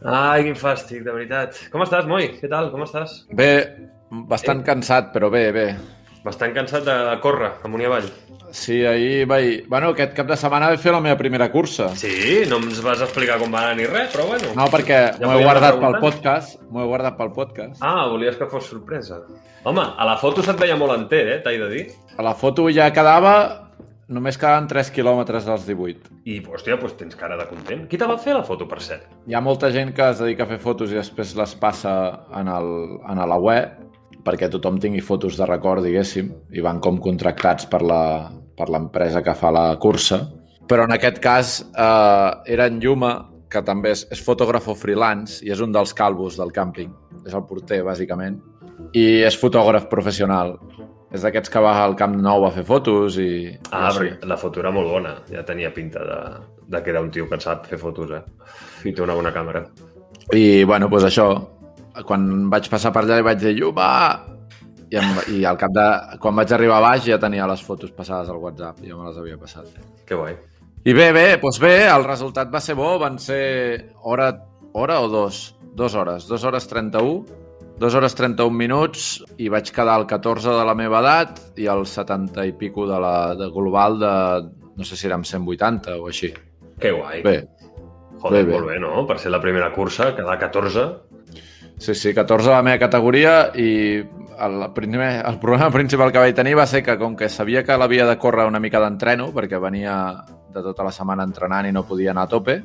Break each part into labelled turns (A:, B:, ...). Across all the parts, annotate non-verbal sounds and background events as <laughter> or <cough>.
A: Ai, quin fàstic, de veritat. Com estàs, Moi? Què tal? Com estàs?
B: Bé, bastant cansat, però bé, bé.
A: Bastant cansat de córrer amunt i avall.
B: Sí, ahir vaig... Bueno, aquest cap de setmana vaig fer la meva primera cursa.
A: Sí, no ens vas explicar com va anar ni res, però bueno.
B: No, perquè
A: Ja
B: m'ho he guardat pel podcast. M'ho he guardat pel podcast.
A: Ah, volies que fos sorpresa. Home, a la foto se't veia molt enter, eh? T'he de dir.
B: A la foto ja quedava... Només quedaven 3 quilòmetres dels 18.
A: I, hòstia, doncs tens cara de content. Qui te va fer la foto, per cert?
B: Hi ha molta gent que es dedica a fer fotos i després les passa en, el, en la web perquè tothom tingui fotos de record, diguéssim, i van com contractats per l'empresa que fa la cursa. Però en aquest cas eh, era en Lluma, que també és, és fotògrafo freelance i és un dels calvos del càmping. És el porter, bàsicament. I és fotògraf professional. És d'aquests que va al Camp Nou a fer fotos i...
A: Ah,
B: i
A: perquè la foto era molt bona. Ja tenia pinta de, de que era un tio que sap fer fotos, eh? I té una bona càmera.
B: I, bueno, doncs això, quan vaig passar per allà li vaig dir Lluma! I, em, I al cap de... Quan vaig arribar a baix ja tenia les fotos passades al WhatsApp, ja me les havia passat.
A: Que guai.
B: I bé, bé, doncs bé, el resultat va ser bo, van ser hora, hora o dos? Dos hores, dos hores 31, dos hores 31 minuts i vaig quedar al 14 de la meva edat i al 70 i pico de la de global de, no sé si érem 180 o així.
A: Que guai.
B: Bé,
A: Joder,
B: bé, bé.
A: molt bé, no? Per ser la primera cursa, quedar 14.
B: Sí, sí, 14 a la meva categoria i el, primer, el problema principal que vaig tenir va ser que com que sabia que l'havia de córrer una mica d'entreno perquè venia de tota la setmana entrenant i no podia anar a tope,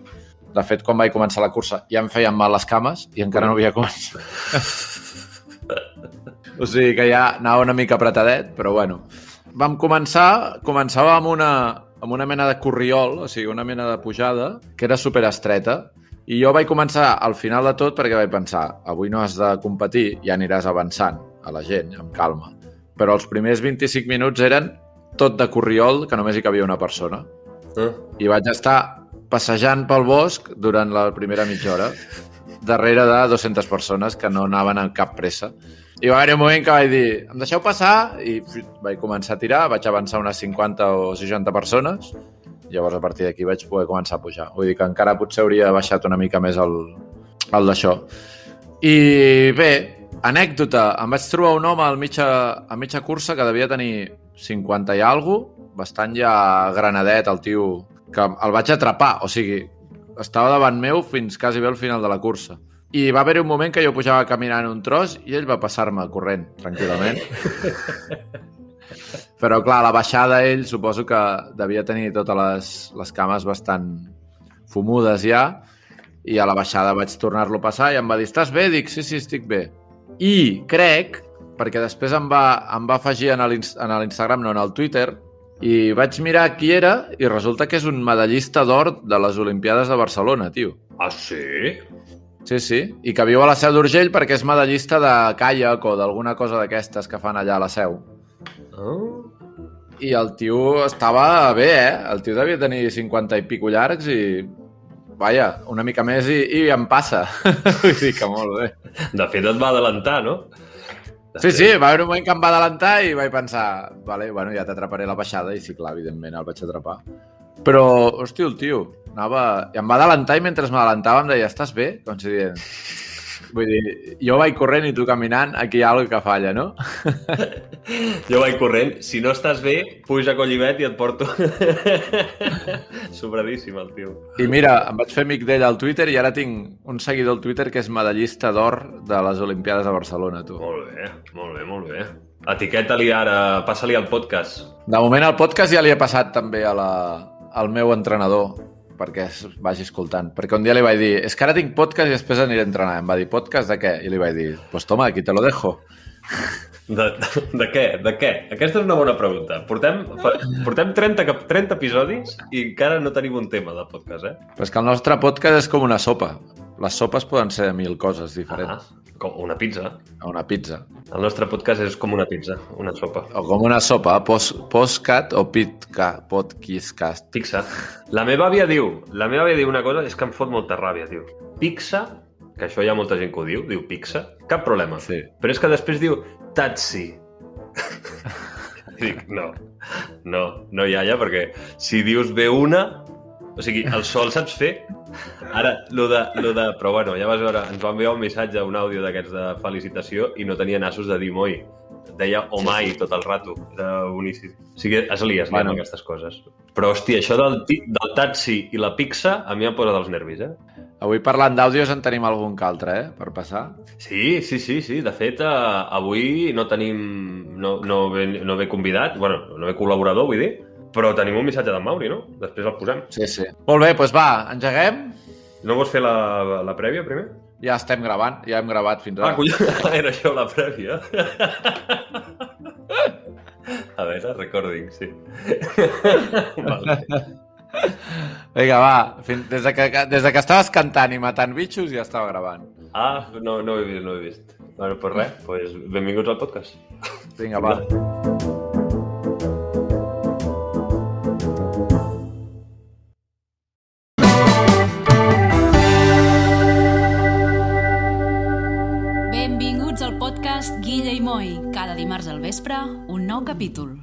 B: de fet, quan vaig començar la cursa ja em feien mal les cames i encara no havia començat. <laughs> o sigui que ja anava una mica apretadet, però bueno. Vam començar, començava amb una, amb una mena de corriol, o sigui, una mena de pujada, que era superestreta, i jo vaig començar al final de tot perquè vaig pensar, avui no has de competir, ja aniràs avançant a la gent, amb calma. Però els primers 25 minuts eren tot de corriol, que només hi cabia una persona.
A: Eh?
B: I vaig estar passejant pel bosc durant la primera mitja hora, darrere de 200 persones que no anaven amb cap pressa. I va haver un moment que vaig dir, em deixeu passar? I vaig començar a tirar, vaig avançar unes 50 o 60 persones, llavors a partir d'aquí vaig poder començar a pujar. Vull dir que encara potser hauria baixat una mica més el, el d'això. I bé, anècdota, em vaig trobar un home al mitja, a mitja cursa que devia tenir 50 i alguna bastant ja granadet, el tio, que el vaig atrapar, o sigui, estava davant meu fins quasi bé al final de la cursa. I va haver un moment que jo pujava caminant un tros i ell va passar-me corrent, tranquil·lament. <laughs> Però, clar, a la baixada ell suposo que devia tenir totes les, les cames bastant fumudes ja, i a la baixada vaig tornar-lo a passar i em va dir, estàs bé? Dic, sí, sí, estic bé. I crec, perquè després em va, em va afegir en l'Instagram, no, en el Twitter, i vaig mirar qui era i resulta que és un medallista d'or de les Olimpiades de Barcelona, tio.
A: Ah, sí?
B: Sí, sí, i que viu a la Seu d'Urgell perquè és medallista de caiac o d'alguna cosa d'aquestes que fan allà a la Seu.
A: Ah.
B: I el tio estava bé, eh? El tio devia tenir 50 i pico llargs i... Vaja, una mica més i, i em passa. <laughs> Vull dir que molt bé.
A: De fet, et va adelantar, no? De
B: Sí,
A: fet.
B: sí, va haver un moment que em va adelantar i vaig pensar, vale, bueno, ja t'atraparé la baixada i sí, clar, evidentment, el vaig atrapar. Però, hòstia, el tio, anava... I em va adelantar i mentre m'adelantava em deia, estàs bé? Com si dient... Vull dir, jo vaig corrent i tu caminant, aquí hi ha alguna que falla, no? <laughs>
A: Jo vaig corrent. Si no estàs bé, puja a Collivet i et porto... <laughs> Sobradíssim, el tio.
B: I mira, em vaig fer amic d'ell al Twitter i ara tinc un seguidor al Twitter que és medallista d'or de les Olimpiades de Barcelona, tu.
A: Molt bé, molt bé, molt bé. Etiqueta-li ara, passa-li al podcast.
B: De moment el podcast ja li he passat també a la, al meu entrenador perquè es vagi escoltant. Perquè un dia li vaig dir, és que ara tinc podcast i després aniré a entrenar. Em va dir, podcast de què? I li vaig dir, pues toma, aquí te lo dejo.
A: De, de, de què? De què? Aquesta és una bona pregunta. Portem, portem 30, cap- 30 episodis i encara no tenim un tema de podcast, eh?
B: Però és que el nostre podcast és com una sopa. Les sopes poden ser mil coses diferents.
A: Ah, com una pizza.
B: Una pizza.
A: El nostre podcast és com una pizza, una sopa.
B: O com una sopa, post, postcat o pitca, podcast.
A: Pizza. La meva àvia diu, la meva àvia diu una cosa, és que em fot molta ràbia, tio. Pizza, que això hi ha molta gent que ho diu, diu pizza, cap problema.
B: Sí.
A: Però és que després diu tatsi. <laughs> Dic, no, no, no, iaia, perquè si dius bé una, O sigui, el sol saps fer? Ara, lo de, lo de... Però bueno, ja vas veure, ens va enviar un missatge, un àudio d'aquests de felicitació i no tenia nassos de dir moi. Deia o mai tot el rato. Era boníssim. O sigui, es lia, es lia
B: Bueno.
A: amb aquestes coses. Però, hòstia, això del, del taxi i la pizza a mi em posa dels nervis, eh?
B: Avui parlant d'àudios en tenim algun que altre, eh? Per passar.
A: Sí, sí, sí, sí. De fet, eh, avui no tenim... No, no, ve, no ve convidat, bueno, no ve col·laborador, vull dir, però tenim un missatge d'en Mauri, no? Després el posem.
B: Sí, sí. Molt bé, doncs va, engeguem.
A: No vols fer la, la prèvia, primer?
B: Ja estem gravant, ja hem gravat fins
A: Ah,
B: ara.
A: collons, <laughs> era això la prèvia. <laughs> A veure, recording, sí. <laughs> vale.
B: Vinga, va, fins, des, de que, des de que estaves cantant i matant bitxos ja estava gravant.
A: Ah, no, no ho he vist, no ho he vist. Bueno, pues res, pues benvinguts al podcast.
B: Vinga, va.
C: Benvinguts i Moi. Cada dimarts al vespre, un nou capítol.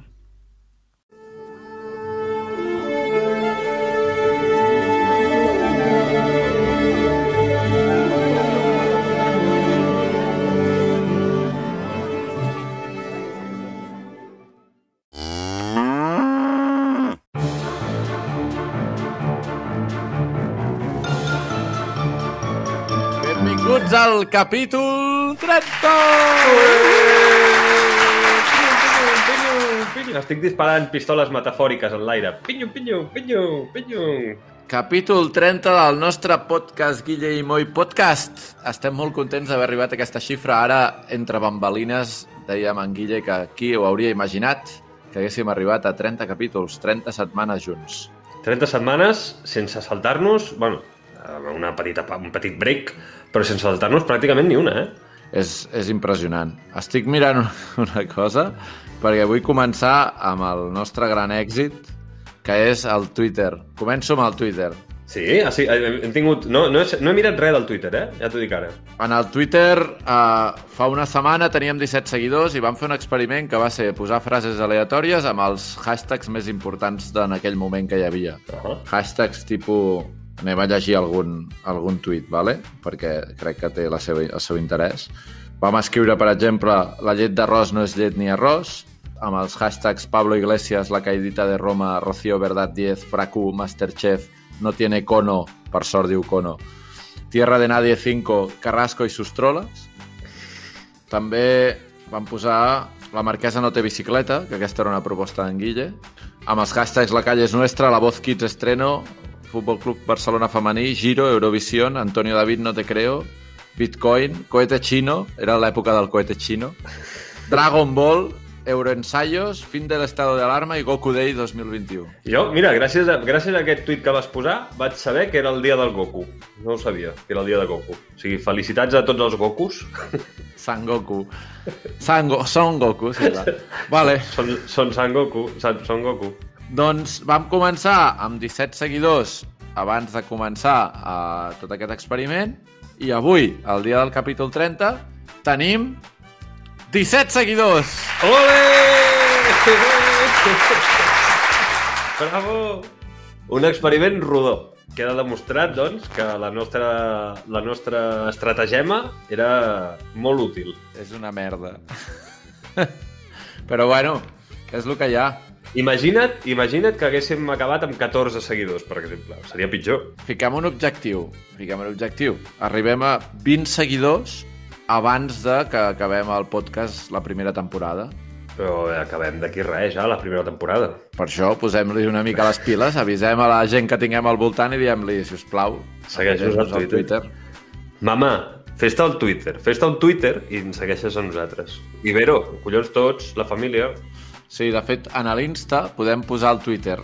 B: Benvinguts al capítol 30!
A: Pinyo, pinyo. Estic disparant pistoles metafòriques en l'aire. Pinyo, pinyo, pinyo, pinyo.
B: Capítol 30 del nostre podcast Guille i Moi Podcast. Estem molt contents d'haver arribat a aquesta xifra. Ara, entre bambalines, dèiem en Guille que qui ho hauria imaginat que haguéssim arribat a 30 capítols, 30 setmanes junts.
A: 30 setmanes sense saltar-nos... Bueno, una petita, un petit break, però sense saltar-nos pràcticament ni una, eh?
B: És, és impressionant. Estic mirant <laughs> una cosa perquè vull començar amb el nostre gran èxit, que és el Twitter. Començo amb el Twitter.
A: Sí, ah, sí hem hem tingut... No, no, he, no he mirat res del Twitter, eh? Ja t'ho dic ara.
B: En el Twitter, eh, fa una setmana teníem 17 seguidors i vam fer un experiment que va ser posar frases aleatòries amb els hashtags més importants d'en aquell moment que hi havia.
A: Uh -huh.
B: Hashtags tipus... Anem a llegir algun, algun tuit, vale? perquè crec que té la seva, el seu interès. Vam escriure, per exemple, la llet d'arròs no és llet ni arròs, amb els hashtags Pablo Iglesias, la caidita de Roma, Rocío Verdad 10, Fracu, Masterchef, no tiene cono, per sort diu cono, Tierra de Nadie 5, Carrasco i sus troles. També van posar La Marquesa no té bicicleta, que aquesta era una proposta d'en Guille, amb els hashtags La calle es nuestra, La voz kids estreno, Futbol Club Barcelona femení, Giro, Eurovisión, Antonio David no te creo, Bitcoin, Cohete chino, era l'època del cohete chino, Dragon Ball, Euroensayos, Fin del estado de alarma i Goku Day 2021.
A: Jo, mira, gràcies a, gràcies a aquest tuit que vas posar, vaig saber que era el dia del Goku. No ho sabia, que era el dia de Goku. O sigui, felicitats a tots els Gokus. <laughs>
B: San Goku. San Go Son Goku, sí, clar. Vale. <laughs>
A: Són, són San Goku, San, són Goku.
B: Doncs vam començar amb 17 seguidors abans de començar uh, tot aquest experiment i avui, el dia del capítol 30, tenim 17 seguidors!
A: Ole! Bravo! Un experiment rodó. Queda demostrat, doncs, que la nostra, la nostra estratagema era molt útil.
B: És una merda. Però bueno, és el que hi ha.
A: Imagina't, imagina't que haguéssim acabat amb 14 seguidors, per exemple. Seria pitjor.
B: Fiquem un objectiu. Fiquem un objectiu. Arribem a 20 seguidors abans de que acabem el podcast la primera temporada.
A: Però acabem d'aquí res, ja, la primera temporada.
B: Per això posem-li una mica les piles, avisem a la gent que tinguem al voltant i diem-li, si us plau,
A: Segueix-nos al Twitter. Mama, fes-te al Twitter. Fes-te un Twitter i ens segueixes a nosaltres. I Vero, collons tots, la família...
B: Sí, de fet, en l'Insta podem posar el Twitter.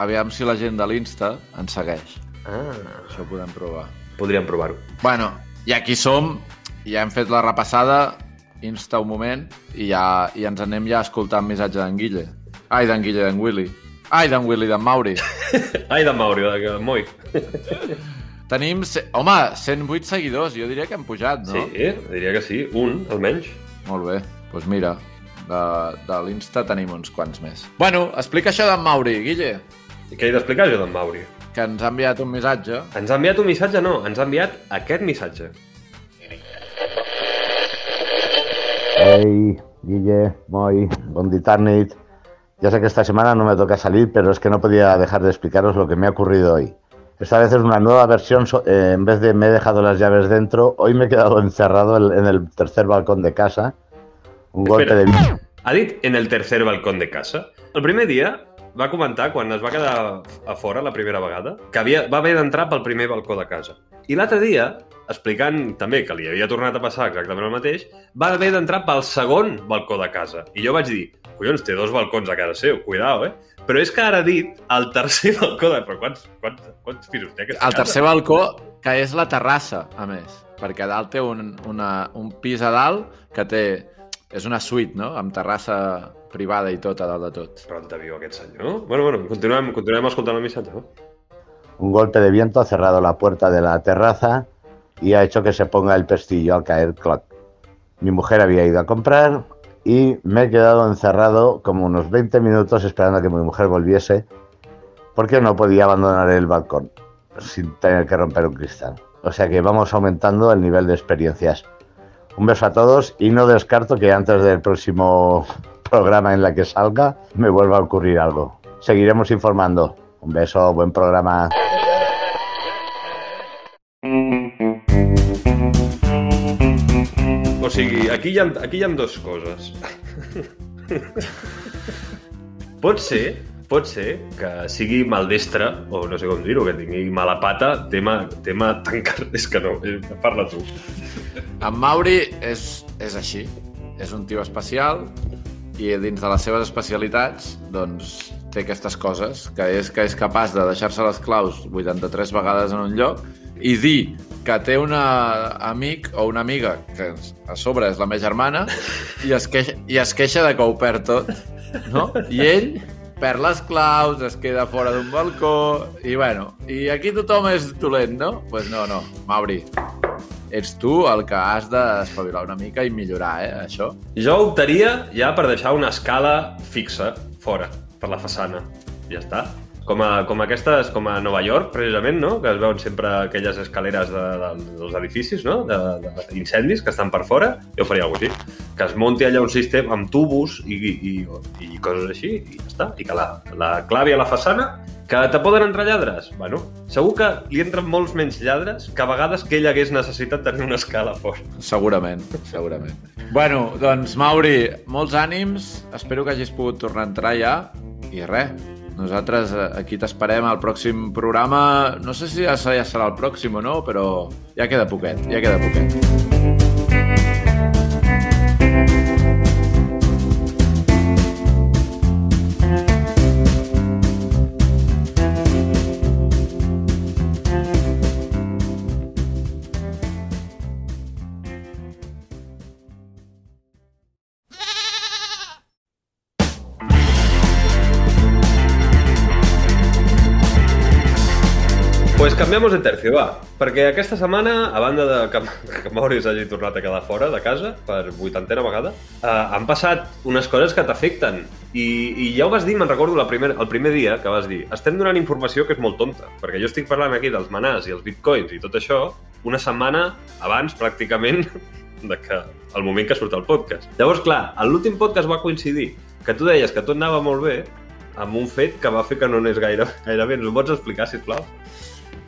B: Aviam si la gent de l'Insta ens segueix.
A: Ah,
B: Això ho podem provar.
A: podríem provar-ho.
B: Bueno, i aquí som, ja hem fet la repassada, Insta un moment, i ja i ens anem ja escoltant missatge d'en Guille. Ai, d'en Guille, d'en Willy. Ai, d'en Willy, d'en Mauri. <laughs>
A: Ai, de Mauri, de Moi. <laughs>
B: Tenim, home, 108 seguidors, jo diria que hem pujat, no?
A: Sí, diria que sí, un, almenys.
B: Molt bé, doncs mira, de, de l'Insta tenim uns quants més. Bueno, explica això d'en Mauri, Guille.
A: I què he d'explicar jo d'en Mauri?
B: que ens ha enviat un missatge.
A: Ens ha enviat un missatge? No, ens ha enviat aquest missatge.
D: Hey, Guille, Moy, Bonditarnit. Ya sé que esta semana no me toca salir, pero es que no podía dejar de explicaros lo que me ha ocurrido hoy. Esta vez es una nueva versión, eh, en vez de me he dejado las llaves dentro, hoy me he quedado <laughs> encerrado en el tercer balcón de casa. Un golpe de...
A: Espera, ha dit en el tercer balcón de casa? El primer dia va comentar, quan es va quedar a fora la primera vegada, que havia, va haver d'entrar pel primer balcó de casa. I l'altre dia, explicant també que li havia tornat a passar exactament el mateix, va haver d'entrar pel segon balcó de casa. I jo vaig dir, collons, té dos balcons a casa seu, cuidao, eh? Però és que ara ha dit el tercer <laughs> balcó de... Però quants, quants, quants pisos té aquesta
B: El
A: casa?
B: tercer balcó, que és la terrassa, a més. Perquè a dalt té un, una, un pis a dalt que té... És una suite, no?, amb terrassa privada i tot a dalt de tot.
A: Però on viu aquest senyor? Bueno, bueno, continuem, continuem escoltant el missatge, no?
D: Un golpe de viento ha cerrado la puerta de la terraza y ha hecho que se ponga el pestillo al caer clock. Mi mujer había ido a comprar y me he quedado encerrado como unos 20 minutos esperando a que mi mujer volviese porque no podía abandonar el balcón sin tener que romper un cristal. O sea que vamos aumentando el nivel de experiencias. Un beso a todos y no descarto que antes del próximo programa en la que salga me vuelva a ocurrir algo. Seguiremos informando. Un beso, buen programa.
A: O sigui, aquí hi ha, aquí hi ha dues coses. <laughs> pot ser, pot ser que sigui maldestre, o no sé com dir-ho, que tingui mala pata, tema, tema tancar... <laughs> És que no, eh, parla tu.
B: En Mauri és, és així. És un tio especial i dins de les seves especialitats doncs, té aquestes coses, que és que és capaç de deixar-se les claus 83 vegades en un lloc i dir que té un amic o una amiga que a sobre és la meva germana i es queixa, i es queixa de que ho perd tot, no? I ell perd les claus, es queda fora d'un balcó i bueno, i aquí tothom és dolent, no? Doncs pues no, no, Mauri, ets tu el que has d'espavilar una mica i millorar, eh, això.
A: Jo optaria ja per deixar una escala fixa fora, per la façana. Ja està. Com, a, com aquestes, com a Nova York, precisament, no? que es veuen sempre aquelles escaleres de, de, dels edificis, no? de, de incendis que estan per fora, jo faria alguna cosa així. Que es munti allà un sistema amb tubos i, i, i coses així, i ja està. I que la, la clavi a la façana, que te poden entrar lladres? Bueno, segur que li entren molts menys lladres que a vegades que ell hagués necessitat tenir una escala fora.
B: Segurament, segurament. <laughs> Bueno, doncs, Mauri, molts ànims. Espero que hagis pogut tornar a entrar ja. I res, nosaltres eh, aquí t'esperem al pròxim programa. No sé si ja serà, ja serà el pròxim o no, però ja queda poquet, ja queda poquet.
A: Pues canviamos de tercio, va. Perquè aquesta setmana, a banda de que, <laughs> que Mauri s'hagi tornat a quedar fora de casa per vuitantena vegada, eh, han passat unes coses que t'afecten. I, I ja ho vas dir, me'n recordo la primer, el primer dia que vas dir estem donant informació que és molt tonta, perquè jo estic parlant aquí dels manars i els bitcoins i tot això una setmana abans, pràcticament, <laughs> de que el moment que surt el podcast. Llavors, clar, l'últim podcast va coincidir que tu deies que tot anava molt bé amb un fet que va fer que no anés gaire, <laughs> gaire bé. Ens ho pots explicar, sisplau?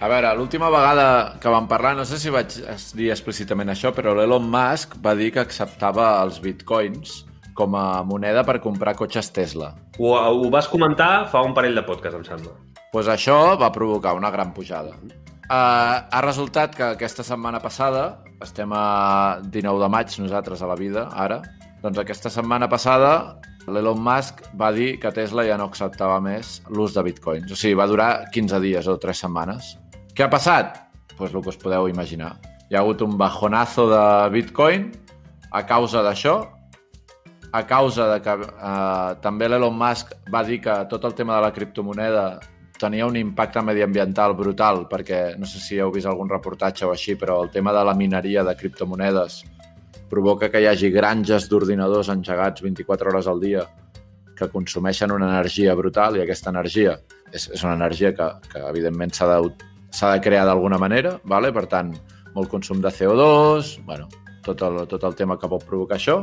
B: A veure, l'última vegada que vam parlar, no sé si vaig dir explícitament això, però l'Elon Musk va dir que acceptava els bitcoins com a moneda per comprar cotxes Tesla.
A: Ho, ho vas comentar fa un parell de podcast, em sembla.
B: pues això va provocar una gran pujada. Uh, ha resultat que aquesta setmana passada, estem a 19 de maig nosaltres a la vida, ara, doncs aquesta setmana passada l'Elon Musk va dir que Tesla ja no acceptava més l'ús de bitcoins. O sigui, va durar 15 dies o 3 setmanes. Què ha passat? Doncs pues el que us podeu imaginar. Hi ha hagut un bajonazo de bitcoin a causa d'això, a causa de que eh, també l'Elon Musk va dir que tot el tema de la criptomoneda tenia un impacte mediambiental brutal, perquè no sé si heu vist algun reportatge o així, però el tema de la mineria de criptomonedes provoca que hi hagi granges d'ordinadors engegats 24 hores al dia que consumeixen una energia brutal i aquesta energia és, és una energia que, que evidentment s'ha de, s'ha de crear d'alguna manera, vale? per tant, molt consum de CO2, bueno, tot el, tot el tema que pot provocar això.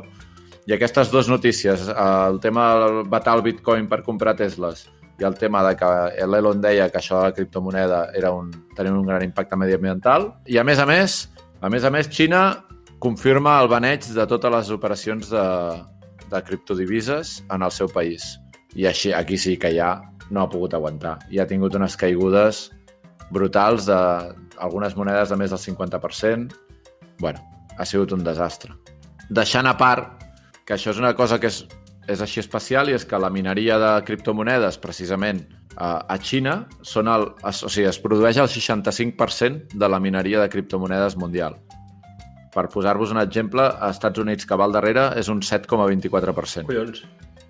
B: I aquestes dues notícies, el tema del vetar el bitcoin per comprar Tesles i el tema de que l'Elon deia que això de la criptomoneda era un, tenia un gran impacte mediambiental. I a més a més, a més a més, Xina confirma el baneig de totes les operacions de, de criptodivises en el seu país. I així, aquí sí que ja no ha pogut aguantar. I ha tingut unes caigudes brutals de algunes monedes de més del 50%. bueno, ha sigut un desastre. Deixant a part que això és una cosa que és, és així especial i és que la mineria de criptomonedes, precisament a, a Xina, són el, o sigui, es produeix el 65% de la mineria de criptomonedes mundial. Per posar-vos un exemple, a Estats Units, que va al darrere, és un 7,24%.
A: Collons.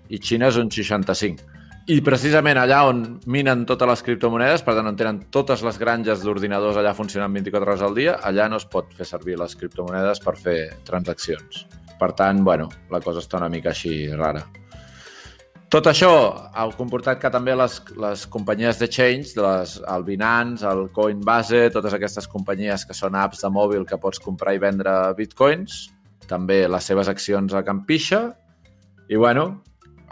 B: I Xina és un 65%. I precisament allà on minen totes les criptomonedes, per tant, on tenen totes les granges d'ordinadors allà funcionant 24 hores al dia, allà no es pot fer servir les criptomonedes per fer transaccions. Per tant, bueno, la cosa està una mica així rara. Tot això ha comportat que també les, les companyies de change, les, el Binance, el Coinbase, totes aquestes companyies que són apps de mòbil que pots comprar i vendre bitcoins, també les seves accions a Campixa, i bueno,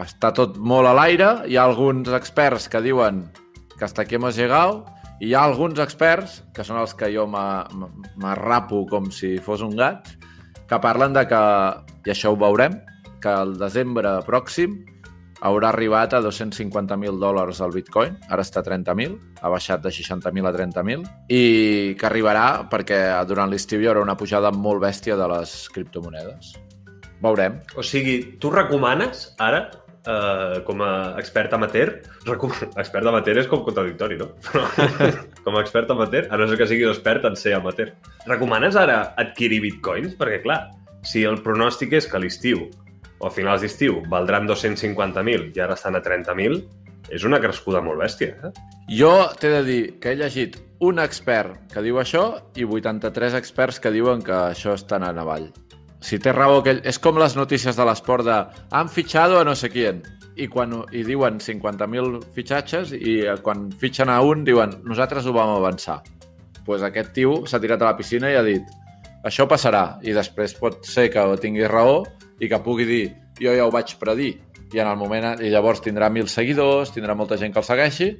B: està tot molt a l'aire. Hi ha alguns experts que diuen que hasta aquí hemos llegado i hi ha alguns experts, que són els que jo m'arrapo com si fos un gat, que parlen de que, i això ho veurem, que el desembre pròxim haurà arribat a 250.000 dòlars el bitcoin, ara està a 30.000, ha baixat de 60.000 a 30.000, i que arribarà perquè durant l'estiu hi haurà una pujada molt bèstia de les criptomonedes. Veurem.
A: O sigui, tu recomanes ara eh, com a expert amateur, expert amateur és com contradictori, no? <laughs> Però com a expert amateur, a no ser que sigui expert en ser amateur. Recomanes ara adquirir bitcoins? Perquè, clar, si el pronòstic és que l'estiu o a finals d'estiu valdran 250.000 i ara estan a 30.000, és una crescuda molt bèstia. Eh?
B: Jo t'he de dir que he llegit un expert que diu això i 83 experts que diuen que això està anant avall si té raó, que és com les notícies de l'esport de han fitxado a no sé quién i, quan, i diuen 50.000 fitxatges i eh, quan fitxen a un diuen nosaltres ho vam avançar. Doncs pues aquest tio s'ha tirat a la piscina i ha dit això passarà i després pot ser que tingui raó i que pugui dir jo ja ho vaig predir i en el moment i llavors tindrà mil seguidors, tindrà molta gent que el segueixi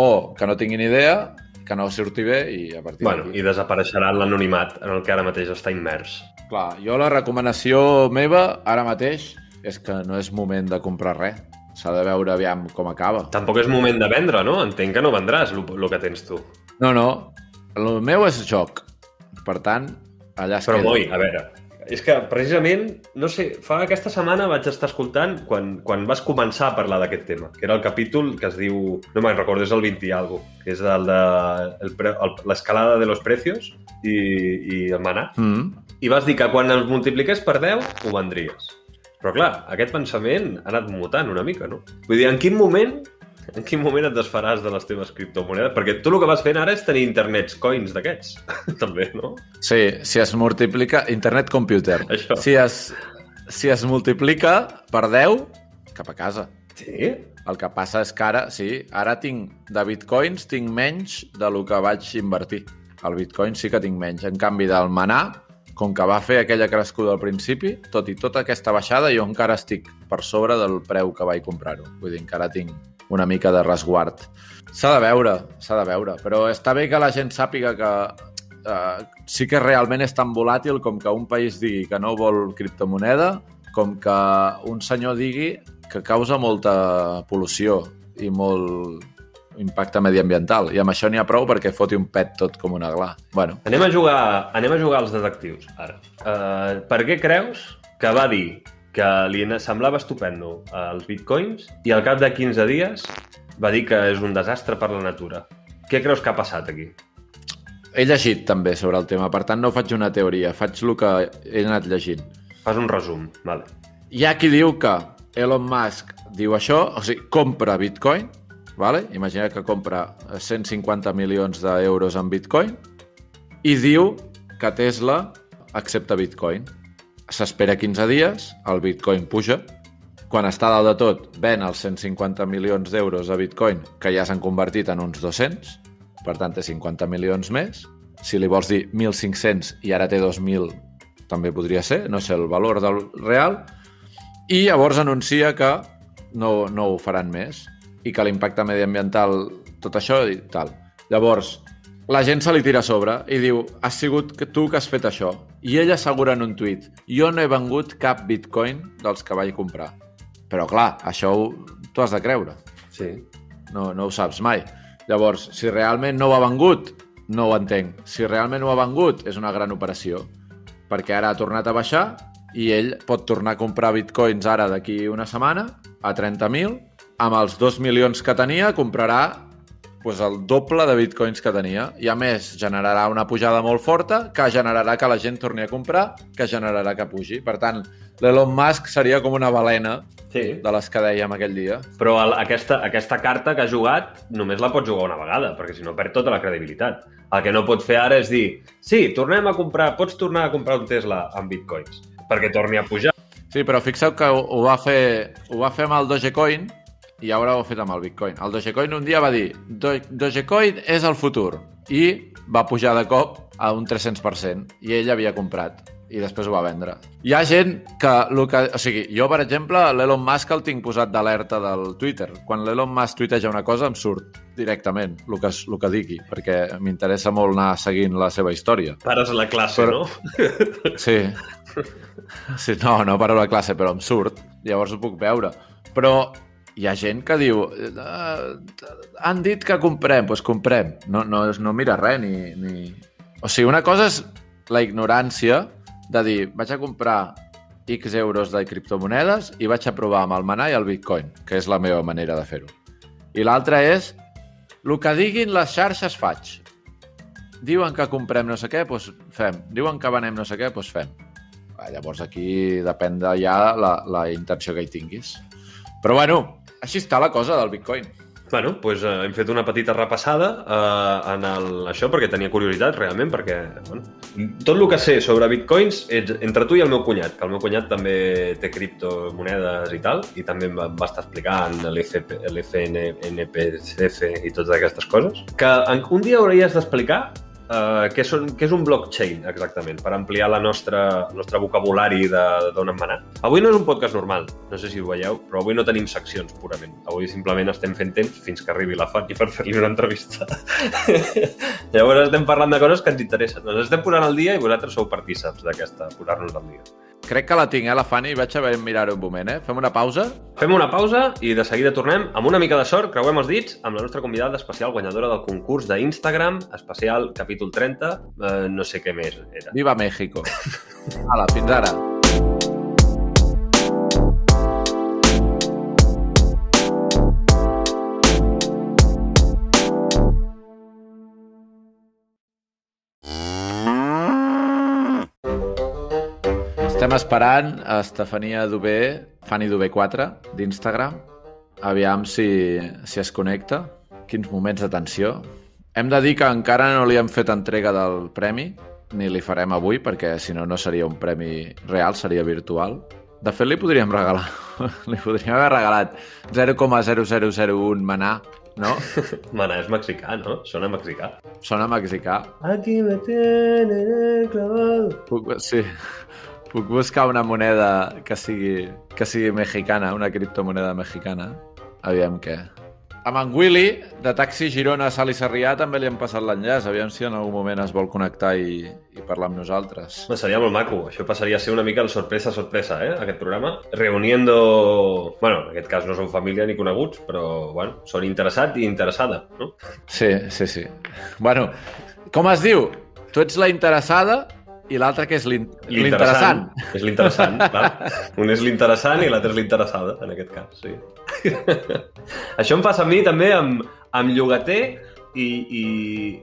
B: o que no tinguin idea que no surti bé i a partir
A: bueno, I desapareixerà l'anonimat en el que ara mateix està immers.
B: Clar, jo la recomanació meva ara mateix és que no és moment de comprar res. S'ha de veure aviam com acaba.
A: Tampoc és moment de vendre, no? Entenc que no vendràs el que tens tu.
B: No, no. El meu és joc. Per tant, allà es
A: Però,
B: queda.
A: Boi, a veure, és que precisament, no sé, fa aquesta setmana vaig estar escoltant quan, quan vas començar a parlar d'aquest tema, que era el capítol que es diu, no me'n recordo, és el 20 i algo, que és el de l'escalada de los precios i, i el manà.
B: Mm.
A: I vas dir que quan els multipliqués per 10 ho vendries. Però clar, aquest pensament ha anat mutant una mica, no? Vull dir, en quin moment en quin moment et desfaràs de les teves criptomonedes? Perquè tu el que vas fent ara és tenir internets coins d'aquests, <laughs> també, no?
B: Sí, si es multiplica... Internet computer.
A: Això.
B: Si es, si es multiplica per 10, cap a casa.
A: Sí?
B: El que passa és que ara, sí, ara tinc de bitcoins tinc menys de lo que vaig invertir. El bitcoin sí que tinc menys. En canvi, del manar, com que va fer aquella crescuda al principi, tot i tota aquesta baixada, jo encara estic per sobre del preu que vaig comprar-ho. Vull dir, encara tinc una mica de resguard. S'ha de veure, s'ha de veure, però està bé que la gent sàpiga que eh, sí que realment és tan volàtil com que un país digui que no vol criptomoneda, com que un senyor digui que causa molta pol·lució i molt impacte mediambiental. I amb això n'hi ha prou perquè foti un pet tot com una gla. Bueno,
A: Anem a jugar, anem a jugar als detectius, ara. Uh, per què creus que va dir que li semblava estupendo els bitcoins i al cap de 15 dies va dir que és un desastre per la natura? Què creus que ha passat aquí?
B: he llegit també sobre el tema, per tant no faig una teoria, faig el que he anat llegint.
A: Fas un resum, vale.
B: Hi ha qui diu que Elon Musk diu això, o sigui, compra bitcoin, vale? imagina que compra 150 milions d'euros en bitcoin, i diu que Tesla accepta bitcoin. S'espera 15 dies, el bitcoin puja, quan està dalt de tot, ven els 150 milions d'euros de bitcoin, que ja s'han convertit en uns 200, per tant té 50 milions més. Si li vols dir 1.500 i ara té 2.000, també podria ser, no sé el valor del real. I llavors anuncia que no, no ho faran més i que l'impacte mediambiental, tot això i tal. Llavors, la gent se li tira a sobre i diu has sigut que tu que has fet això. I ell assegura en un tuit jo no he vengut cap bitcoin dels que vaig comprar. Però clar, això ho, tu has de creure.
A: Sí.
B: No, no ho saps mai. Llavors, si realment no ho ha vengut, no ho entenc. Si realment ho ha vengut, és una gran operació. Perquè ara ha tornat a baixar i ell pot tornar a comprar bitcoins ara d'aquí una setmana a 30.000. Amb els 2 milions que tenia comprarà pues, el doble de bitcoins que tenia. I a més, generarà una pujada molt forta que generarà que la gent torni a comprar, que generarà que pugi. Per tant, l'Elon Musk seria com una balena
A: Sí,
B: de les que dèiem aquell dia.
A: però el, aquesta, aquesta carta que ha jugat només la pot jugar una vegada, perquè si no perd tota la credibilitat. El que no pot fer ara és dir sí, tornem a comprar, pots tornar a comprar un Tesla amb bitcoins, perquè torni a pujar.
B: Sí, però fixeu que ho, ho, va fer, ho va fer amb el Dogecoin i ara ho ha fet amb el Bitcoin. El Dogecoin un dia va dir Do Dogecoin és el futur i va pujar de cop a un 300% i ell havia comprat i després ho va vendre. Hi ha gent que... El que o sigui, jo, per exemple, l'Elon Musk el tinc posat d'alerta del Twitter. Quan l'Elon Musk tuiteja una cosa em surt directament el que, el que digui, perquè m'interessa molt anar seguint la seva història.
A: Pares la classe,
B: Però-
A: no? <laughs>
B: Sí. sí. No, no paro la classe, però em surt. Llavors ho puc veure. Però hi ha gent que diu "Ah, han dit que comprem, doncs comprem. No, no, no mira res ni, ni... O sigui, una cosa és la ignorància de dir vaig a comprar X euros de criptomonedes i vaig a provar amb el manar i el bitcoin, que és la meva manera de fer-ho. I l'altra és el que diguin les xarxes faig. Diuen que comprem no sé què, doncs fem. Diuen que venem no sé què, doncs fem. Llavors aquí depèn de ja la, la intenció que hi tinguis. Però bueno, així està la cosa del bitcoin.
A: Bueno, doncs eh, hem fet una petita repassada eh, en el, això perquè tenia curiositat realment, perquè bueno, tot el que sé sobre bitcoins és entre tu i el meu cunyat, que el meu cunyat també té criptomonedes i tal, i també em va, va estar explicant l'FP l'FN, NPCF i totes aquestes coses, que un dia hauries d'explicar Uh, què, són, què és un blockchain, exactament, per ampliar la nostra, el nostre vocabulari d'on en manar. Avui no és un podcast normal, no sé si ho veieu, però avui no tenim seccions, purament. Avui simplement estem fent temps fins que arribi la Fanny per fer-li una entrevista. <laughs> Llavors estem parlant de coses que ens interessen. Ens estem posant al dia i vosaltres sou partíceps d'aquesta, posar-nos al dia.
B: Crec que la tinc, eh, la Fanny? Vaig haver de mirar-ho un moment, eh? Fem una pausa?
A: Fem una pausa i de seguida tornem amb una mica de sort, creuem els dits, amb la nostra convidada especial guanyadora del concurs d'Instagram, especial capítol 30, eh, no sé què més era.
B: Viva México. Hala, fins ara. Estem esperant a Estefania Dubé, Fanny Dubé 4, d'Instagram. Aviam si, si es connecta. Quins moments de tensió. Hem de dir que encara no li hem fet entrega del premi, ni li farem avui, perquè si no, no seria un premi real, seria virtual. De fet, li podríem regalar, <laughs> li podríem haver regalat 0,0001 manà, no? <laughs>
A: Mana, és mexicà, no? Sona mexicà.
B: Sona mexicà.
A: Aquí me tienen clavado.
B: Sí, puc buscar una moneda que sigui, que sigui mexicana, una criptomoneda mexicana. Aviam què. Amb en Willy, de Taxi Girona Sal i Sarrià, també li han passat l'enllaç. Aviam si en algun moment es vol connectar i, i parlar amb nosaltres.
A: Home, seria molt maco. Això passaria a ser una mica el sorpresa, sorpresa, eh? Aquest programa. Reuniendo... Bueno, en aquest cas no són família ni coneguts, però, bueno, són interessat i interessada, no?
B: Sí, sí, sí. Bueno, com es diu? Tu ets la interessada i l'altre que és l'in- l'interessant.
A: És l'interessant, <laughs> clar. Un és l'interessant i l'altre és l'interessada, en aquest cas, sí. <laughs> Això em passa a mi també amb, amb llogater i... i,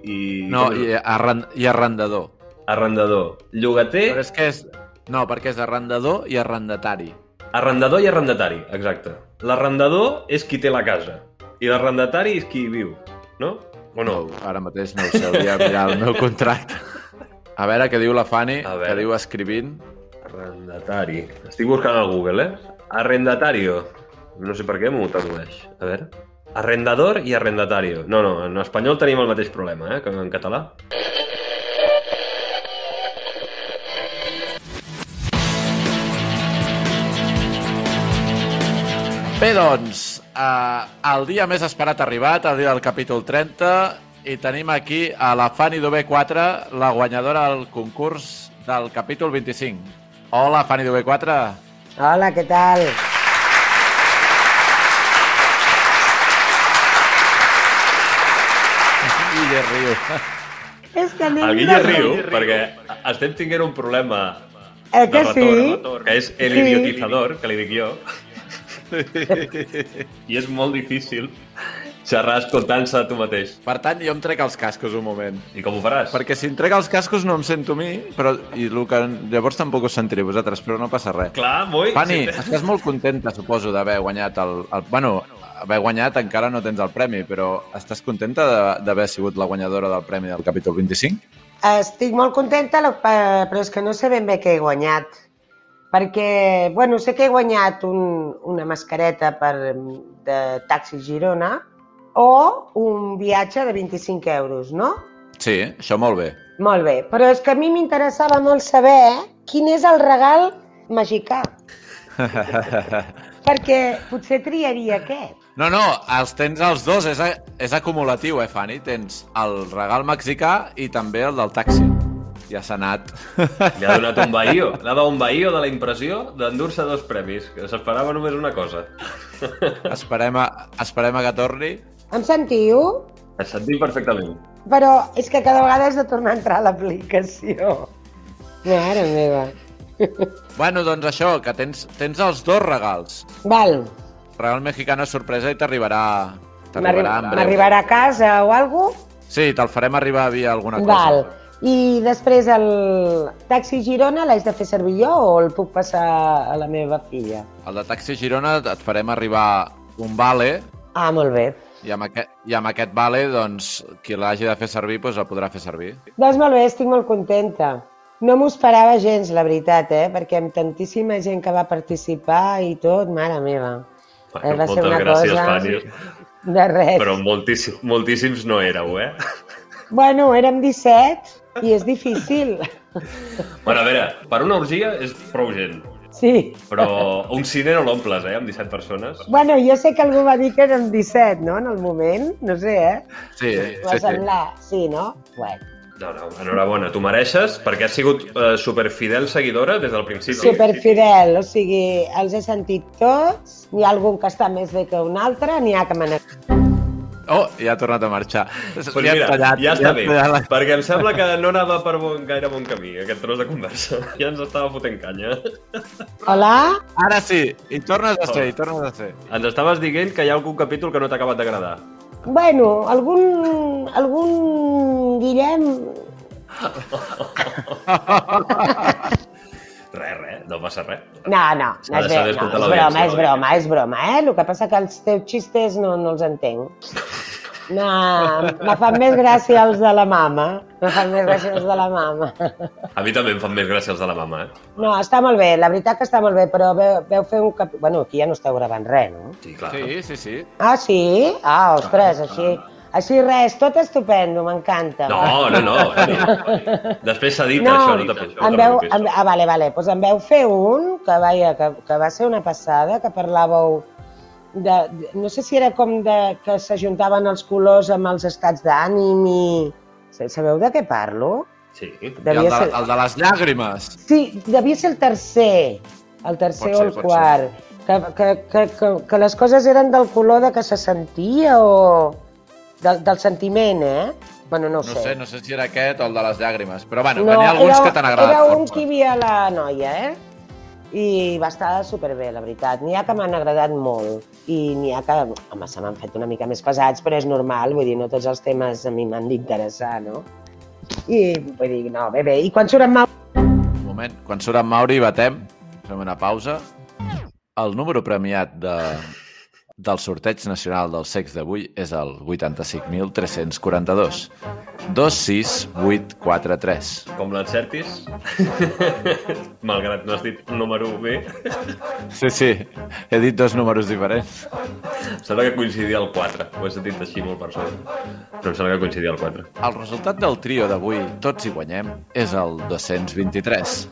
A: i
B: No, i, arren i arrendador.
A: Arrendador. Llogater,
B: Però és que és... No, perquè és arrendador i arrendatari.
A: arrendador i arrendatari, exacte. L'arrendador és qui té la casa i l'arrendatari és qui hi viu, no? O no?
B: No, ara mateix no ho sé, hauria de mirar el meu contracte. A veure què diu la Fanny, que diu escrivint.
A: Arrendatari. Estic buscant al Google, eh? Arrendatario. No sé per què m'ho tradueix. A veure. Arrendador i arrendatario. No, no, en espanyol tenim el mateix problema, eh, que en català.
B: Bé, doncs, eh, el dia més esperat ha arribat, el dia del capítol 30, i tenim aquí a la Fanny d'UB4, la guanyadora del concurs del capítol 25. Hola, Fanny d'UB4.
E: Hola, què tal? <laughs>
B: Guille riu.
E: És que anem
A: El Guille
E: de-
A: riu perquè estem tinguent un problema
E: Eh
A: de
E: que
A: retorn,
E: sí?
A: que és el
E: Sí.
A: idiotizador, que li dic jo. <laughs> I és molt difícil xerrar escoltant-se a tu mateix.
B: Per tant, jo em trec els cascos un moment.
A: I com ho faràs?
B: Perquè si em trec els cascos no em sento a mi, però, i el que, llavors tampoc us sentiré vosaltres, però no passa res.
A: Clar, moi...
B: Fanny,
A: sí.
B: estàs molt contenta, suposo, d'haver guanyat el, el... Bueno, haver guanyat encara no tens el premi, però estàs contenta de- d'haver sigut la guanyadora del premi del capítol 25?
E: Estic molt contenta, pe- però és que no sé ben bé què he guanyat. Perquè, bueno, sé que he guanyat un, una mascareta per, de Taxi Girona o un viatge de 25 euros, no?
B: Sí, això molt bé.
E: Molt bé, però és que a mi m'interessava molt saber quin és el regal mexicà. <laughs> Perquè potser triaria aquest.
B: No, no, els tens els dos, és, a, és acumulatiu, eh, Fanny? Tens el regal mexicà i també el del taxi. Ja s'ha anat.
A: Li ha donat un bahío. L'ha <laughs> donat un bahío de la impressió d'endur-se dos premis, que s'esperava només una cosa.
B: esperem, a, esperem a que torni.
E: Em sentiu?
A: Et sentim perfectament.
E: Però és que cada vegada has de tornar a entrar a l'aplicació. Mare meva.
B: Bueno, doncs això, que tens, tens els dos regals.
E: Val,
B: Regal mexicano sorpresa i t'arribarà t'arribarà en breu.
E: m'arribarà a casa o alguna cosa?
B: Sí, te'l farem arribar via alguna cosa.
E: Val. I després el taxi Girona l'haig de fer servir jo o el puc passar a la meva filla?
B: El de Taxi Girona et farem arribar un vale
E: Ah, molt bé.
B: I amb aquest, i amb aquest vale, doncs, qui l'hagi de fer servir, doncs el podrà fer servir.
E: Doncs molt bé, estic molt contenta. No m'ho esperava gens, la veritat, eh? perquè amb tantíssima gent que va participar i tot, mare meva. Eh, va ser una
A: gràcies,
E: cosa-
A: Fanny.
E: De res.
A: Però moltíssim, moltíssims no éreu, eh?
E: Bueno, érem 17 i és difícil.
A: Bueno, a veure, per una orgia és prou gent,
E: Sí.
A: però un cine no l'omples, eh, amb 17 persones.
E: Bueno, jo sé que algú va dir que érem 17, no?, en el moment. No sé, eh?
B: Sí, sí, sí.
E: semblar. Sí, no? Bueno.
A: No, no, enhorabona, tu mereixes, perquè has sigut eh, superfidel seguidora des del principi.
E: Superfidel, o sigui, els he sentit tots. N'hi ha algun que està més bé que un altre, n'hi ha que m'han...
B: Oh, ja ha tornat a marxar.
A: Pues
B: hem
A: mira,
B: tallat,
A: ja està
B: hem
A: bé,
B: tallat la-
A: perquè em sembla que no anava per bon, gaire bon camí, aquest tros de conversa. <laughs> Ja ens estava fotent canya.
E: Hola?
B: Ara sí, i tornes a ser, i tornes a ser.
A: Ens estaves dient que hi ha algun capítol que no t'ha acabat d'agradar.
E: Bueno, algun... algun... Guillem... <laughs>
A: Res, res, no passa res.
E: No, no, no és, bé, no, és broma, és broma, és broma, eh? El que passa que els teus xistes no, no els entenc. No, me fan més gràcia els de la mama. Me fan més gràcia els de la mama.
A: A mi també em fan més gràcia els de la mama, eh?
E: No, està molt bé, la veritat que està molt bé, però veu, veu fer un cap... Bueno, aquí ja no esteu gravant res, no?
A: Sí, clar.
B: Sí, sí, sí.
E: Ah, sí? Ah, ostres, així... Així res, tot estupendo, m'encanta.
A: No, no, no. Fanny. Després s'edita
E: No,
A: això, no això, no
E: em
A: te
E: veu,
A: preocupis.
E: em, ah, vale, vale. Pues em veu fer un que, vaja, que, que va ser una passada, que parlàveu de, de, no sé si era com de, que s'ajuntaven els colors amb els estats d'ànim i... Sabeu de què parlo?
A: Sí.
B: I el
E: Devia
B: de,
E: ser...
B: el de les llàgrimes.
E: Sí, devia ser el tercer, el tercer
B: Pot
E: o
B: ser,
E: el quart. Que, que, que, que, que les coses eren del color de que se sentia o del, del sentiment, eh? Bueno, no,
B: No sé, no sé si era aquest o el de les llàgrimes. Però bueno,
E: No,
B: n'hi ha alguns
E: era,
B: que t'han agradat
E: Era un que hi havia la noia, eh? I va estar superbé, la veritat. N'hi ha que m'han agradat molt i n'hi ha que, home, se m'han fet una mica més pesats, però és normal, vull dir, no tots els temes a mi m'han d'interessar, no? I vull dir, no, bé, bé. I quan surt en Mau...
B: Un moment, quan surt en Mauri batem, fem una pausa. El número premiat de del sorteig nacional del sex d'avui és el 85.342. 26843.
A: Com l'encertis, <laughs> malgrat no has dit un número bé,
B: Sí, sí, he dit dos números diferents.
A: em sembla que coincidia el 4. Ho he sentit així molt per sobre. Però em sembla que coincidia el 4.
B: El resultat del trio d'avui, tots hi guanyem, és el 223.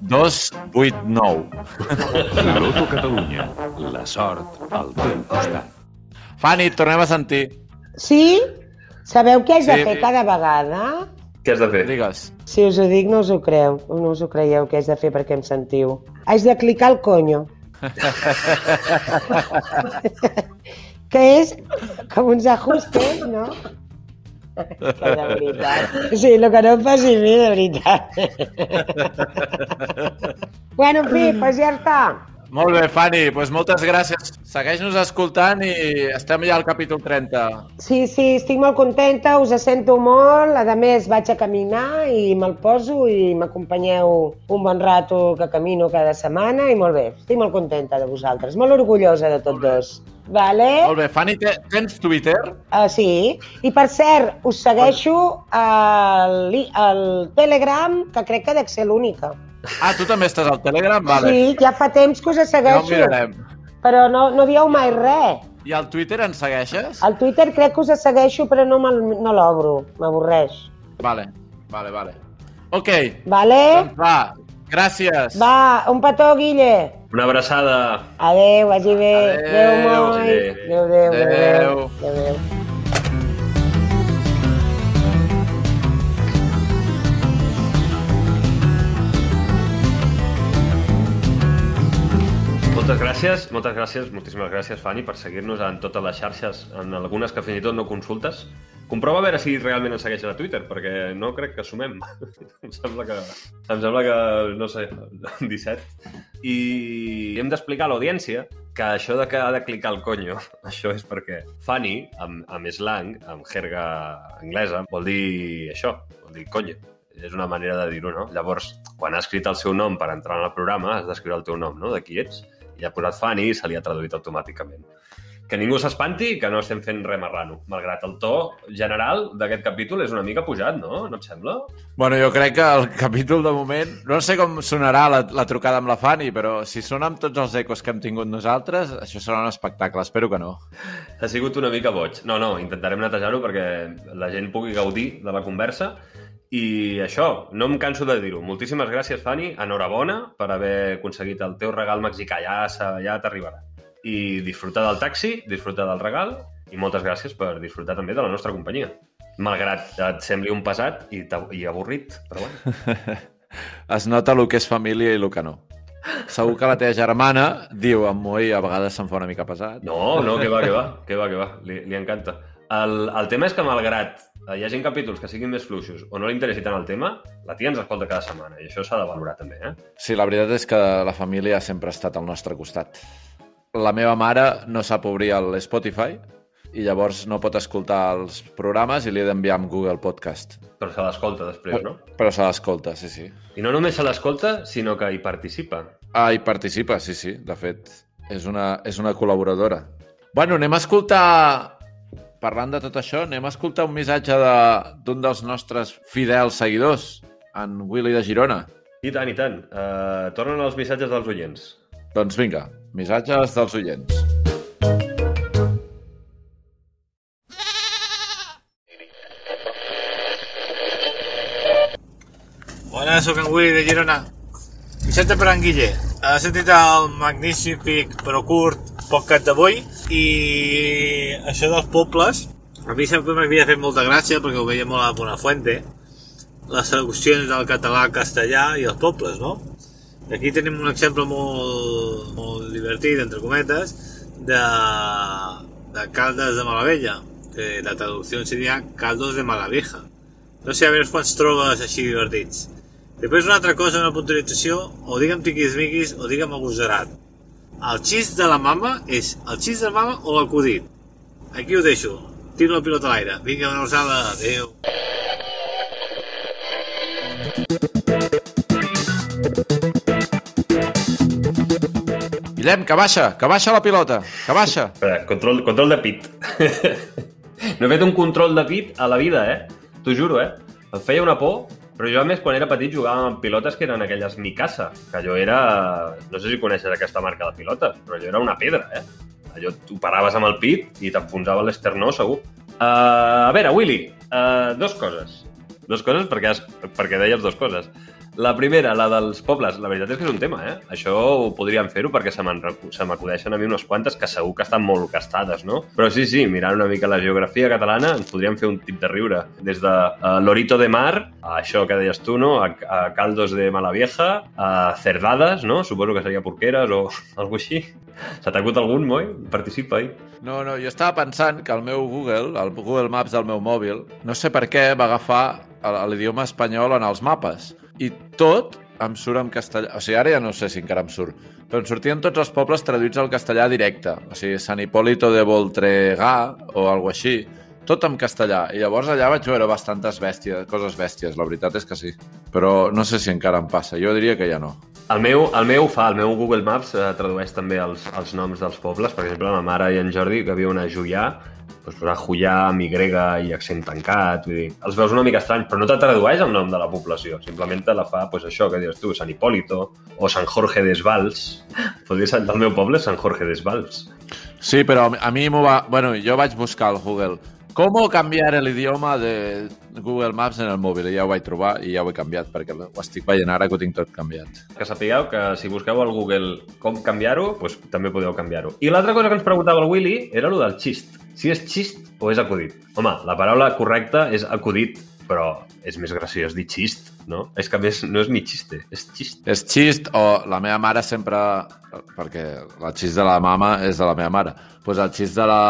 B: 289.
F: Loto Catalunya. La sort al teu costat.
B: Fanny, et tornem a sentir.
E: Sí? Sabeu què de
B: Sí.
E: fer cada vegada?
A: Què has de fer?
B: Digues.
E: Si us ho dic, no us ho creu. No us ho creieu què haig de fer perquè em sentiu. Haig de clicar el conyo. <laughs> que és com uns ajustes, no? Que de veritat. Sí, el que no em faci a mi, de veritat. <laughs> bueno, en fi, doncs ja està.
B: Molt bé, Fanny, doncs moltes gràcies. Segueix-nos escoltant i estem ja al capítol 30.
E: Sí, sí, estic molt contenta, us sento molt. A més, vaig a caminar i me'l poso i m'acompanyeu un bon rato que camino cada setmana i molt bé. Estic molt contenta de vosaltres, molt orgullosa de tots dos. Vale?
B: Molt bé, Fanny, te- tens Twitter?
E: Uh, sí. I per cert, us segueixo al, al Telegram, que crec que ha de ser l'única.
B: Ah, tu també estàs al Telegram? Vale.
E: Sí, ja fa temps que us segueixo.
B: mirarem.
E: però no, no dieu mai res.
B: I al Twitter ens segueixes?
E: Al Twitter crec que us segueixo, però no, no l'obro. M'avorreix.
B: Vale, vale, vale. Ok,
E: Vale?
B: doncs va. Gràcies.
E: Va, un petó, Guille.
A: Una abraçada.
E: Adéu, vagi bé.
B: Adéu.
E: Adéu, moi.
A: Adéu.
E: Adéu, adéu,
B: Adéu.
E: adéu. adéu.
A: Moltes gràcies, moltes gràcies, moltíssimes gràcies, Fanny, per seguir-nos en totes les xarxes, en algunes que fins i tot no consultes. Comprova a veure si realment ens segueixes a Twitter, perquè no crec que sumem. <laughs> em sembla que, em sembla que no sé, <laughs> 17. I hem d'explicar a l'audiència que això de que ha de clicar el conyo, <laughs> això és perquè Fanny, amb, amb slang, amb jerga anglesa, vol dir això, vol dir conyo. És una manera de dir-ho, no? Llavors, quan ha escrit el seu nom per entrar en el programa, has d'escriure el teu nom, no?, de qui ets, i ha posat Fanny i se li ha traduït automàticament. Que ningú s'espanti que no estem fent res marrano, malgrat el to general d'aquest capítol és una mica pujat, no? No et sembla?
B: Bueno, jo crec que el capítol de moment... No sé com sonarà la, la trucada amb la Fanny, però si sona amb tots els ecos que hem tingut nosaltres, això serà un espectacle. Espero que no.
A: Ha sigut una mica boig. No, no, intentarem netejar-ho perquè la gent pugui gaudir de la conversa i això, no em canso de dir-ho. Moltíssimes gràcies, Fanny. Enhorabona per haver aconseguit el teu regal mexicà. Ja, ja t'arribarà. I disfrutar del taxi, disfrutar del regal i moltes gràcies per disfrutar també de la nostra companyia. Malgrat et sembli un pesat i, i avorrit, però bueno. <laughs>
B: Es nota el que és família i el que no. Segur que la teva germana diu amb Moí a vegades se'n fa una mica pesat.
A: No, no, que va, que va, que va, que va. Li, li encanta. El, el tema és que, malgrat hi hagin capítols que siguin més fluixos o no li interessi tant el tema, la tia ens escolta cada setmana i això s'ha de valorar també, eh?
B: Sí, la veritat és que la família sempre ha estat al nostre costat. La meva mare no sap obrir el Spotify i llavors no pot escoltar els programes i li he d'enviar amb Google Podcast.
A: Però se l'escolta després, no?
B: Però se l'escolta, sí, sí.
A: I no només se l'escolta, sinó que hi participa.
B: Ah, hi participa, sí, sí. De fet, és una, és una col·laboradora. Bueno, anem a escoltar... Parlant de tot això, anem a escoltar un missatge de- d'un dels nostres fidels seguidors, en Willy de Girona.
A: I tant, i tant. Uh, tornen els missatges dels oients.
B: Doncs vinga, missatges dels oients.
G: Bona, sóc en Willy de Girona. Missatge per en Guille. Ha sentit el magnífic però curt podcast d'avui i això dels pobles a mi sempre m'havia fet molta gràcia perquè ho veia molt a Buenafuente les traduccions del català al castellà i els pobles, no? Aquí tenim un exemple molt, molt divertit, entre cometes, de, de Caldes de Malavella, que la traducció seria Caldos de Malavieja. No sé, a veure quants trobes així divertits. Després una altra cosa, una puntualització, o digue'm tiquismiquis o digue'm agosarat. El xist de la mama és el xist de la mama o l'acudit? Aquí ho deixo. Tiro la pilota a l'aire. Vinga, una alçada. Adéu.
B: Guillem, que baixa, que baixa la pilota, que baixa.
A: Espera, control, control de pit. <laughs> no he fet un control de pit a la vida, eh? T'ho juro, eh? Em feia una por, però jo a més quan era petit jugava amb pilotes que eren aquelles Mikasa, que allò era... No sé si coneixes aquesta marca de pilotes, però allò era una pedra, eh? Allò tu paraves amb el pit i t'enfonsava l'esternó, segur. Uh, a veure, Willy, uh, dos coses. Dos coses perquè, has, perquè deies dos coses. La primera, la dels pobles, la veritat és que és un tema, eh? Això ho podríem fer-ho perquè se m'acudeixen a mi unes quantes que segur que estan molt gastades, no? Però sí, sí, mirant una mica la geografia catalana ens podríem fer un tip de riure. Des de uh, Lorito de Mar, a això que deies tu, no? A, a Caldos de Malavieja, a Cerdades, no? Suposo que seria Porqueres o <laughs> alguna així. Se t'ha acut algun, Moi? Participa-hi.
B: No, no, jo estava pensant que el meu Google, el Google Maps del meu mòbil, no sé per què va agafar l'idioma espanyol en els mapes. I tot em surt en castellà. O sigui, ara ja no sé si encara em surt. Però em sortien tots els pobles traduïts al castellà directe. O sigui, Sant Hipólito de Voltregà o alguna així. Tot en castellà. I llavors allà vaig veure bastantes bèsties, coses bèsties. La veritat és que sí. Però no sé si encara em passa. Jo diria que ja no.
A: El meu, el meu fa, el meu Google Maps eh, tradueix també els, els noms dels pobles. Per exemple, ma mare i en Jordi, que viuen a Juià, doncs posar Juià amb Y i accent tancat. Vull dir, els veus una mica estranys, però no te tradueix el nom de la població. Simplement te la fa, doncs això que dius tu, Sant Hipólito o Sant Jorge d'Esvals. Podria ser el meu poble, Sant Jorge d'Esvals.
B: Sí, però a mi m'ho va... Bueno, jo vaig buscar al Google ¿Cómo cambiar el idioma de Google Maps en el mòbil? I ja ho vaig trobar i ja ho he canviat, perquè ho estic veient ara que ho tinc tot canviat.
A: Que sapigueu que si busqueu al Google com canviar-ho, doncs també podeu canviar-ho. I l'altra cosa que ens preguntava el Willy era el del xist. Si és xist o és acudit. Home, la paraula correcta és acudit, però és més graciós dir xist, no? És que a més no és ni xiste, és xist.
B: És xist o la meva mare sempre... Perquè la xist de la mama és de la meva mare. Pues el xist de la,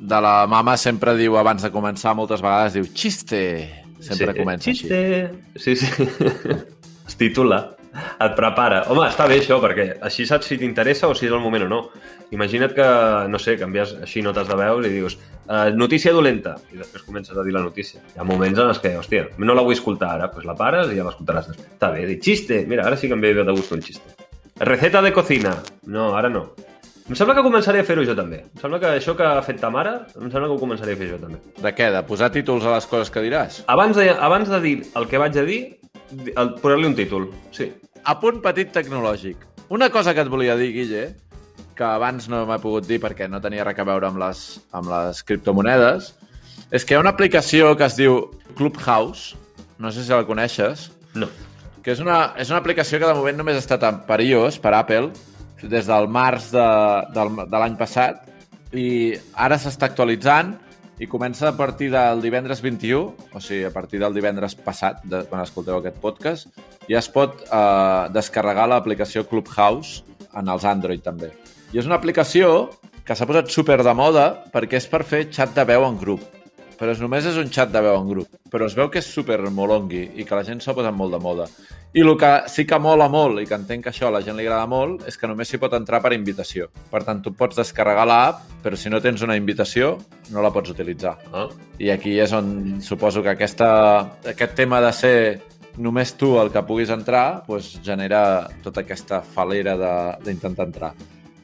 B: de la mama sempre diu, abans de començar, moltes vegades diu xiste. Sempre
A: sí,
B: comença
A: xiste.
B: així.
A: Sí, sí. <laughs> es titula. Et prepara. Home, està bé això, perquè així saps si t'interessa o si és el moment o no. Imagina't que, no sé, canvies així notes de veus i dius uh, notícia dolenta, i després comences a dir la notícia. Hi ha moments en els que, hòstia, no la vull escoltar ara, doncs la pares i ja l'escoltaràs després. Està bé, dir xiste, mira, ara sí que em ve de gust un xiste. Receta de cocina. No, ara no. Em sembla que començaré a fer-ho jo també. Em sembla que això que ha fet ta mare, em sembla que ho començaré a fer jo també.
B: De què? De posar títols a les coses que diràs?
A: Abans de, abans de dir el que vaig a dir, di- el- posar-li un títol. Sí.
B: Apunt petit tecnològic. Una cosa que et volia dir, Guille, que abans no m'he pogut dir perquè no tenia res a veure amb les, amb les criptomonedes, és que hi ha una aplicació que es diu Clubhouse, no sé si la coneixes,
A: No.
B: que és una, és una aplicació que de moment només ha estat per iOS, per Apple, des del març de, del, de l'any passat, i ara s'està actualitzant i comença a partir del divendres 21, o sigui, a partir del divendres passat, de, quan escolteu aquest podcast, ja es pot eh, descarregar l'aplicació Clubhouse en els Android també. I és una aplicació que s'ha posat super de moda perquè és per fer xat de veu en grup. Però és, només és un xat de veu en grup. Però es veu que és super molongui i que la gent s'ha posat molt de moda. I el que sí que mola molt i que entenc que això a la gent li agrada molt és que només s'hi pot entrar per invitació. Per tant, tu pots descarregar l'app, però si no tens una invitació, no la pots utilitzar.
A: Ah.
B: I aquí és on suposo que aquesta, aquest tema de ser només tu el que puguis entrar doncs genera tota aquesta falera de- d'intentar entrar.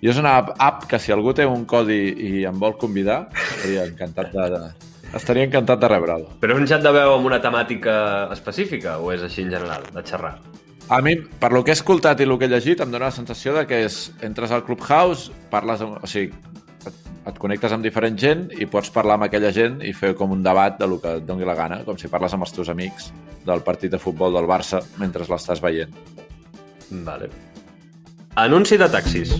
B: I és una app, app que si algú té un codi i em vol convidar, estaria encantat de, de, estaria encantat de rebre'l.
A: Però és un xat de veu amb una temàtica específica o és així en general, de xerrar?
B: A mi, per lo que he escoltat i el que he llegit, em dóna la sensació de que és, entres al Clubhouse, parles, amb, o sigui, et, et connectes amb diferent gent i pots parlar amb aquella gent i fer com un debat de lo que et doni la gana, com si parles amb els teus amics del partit de futbol del Barça mentre l'estàs veient.
A: Vale. Anunci de taxis.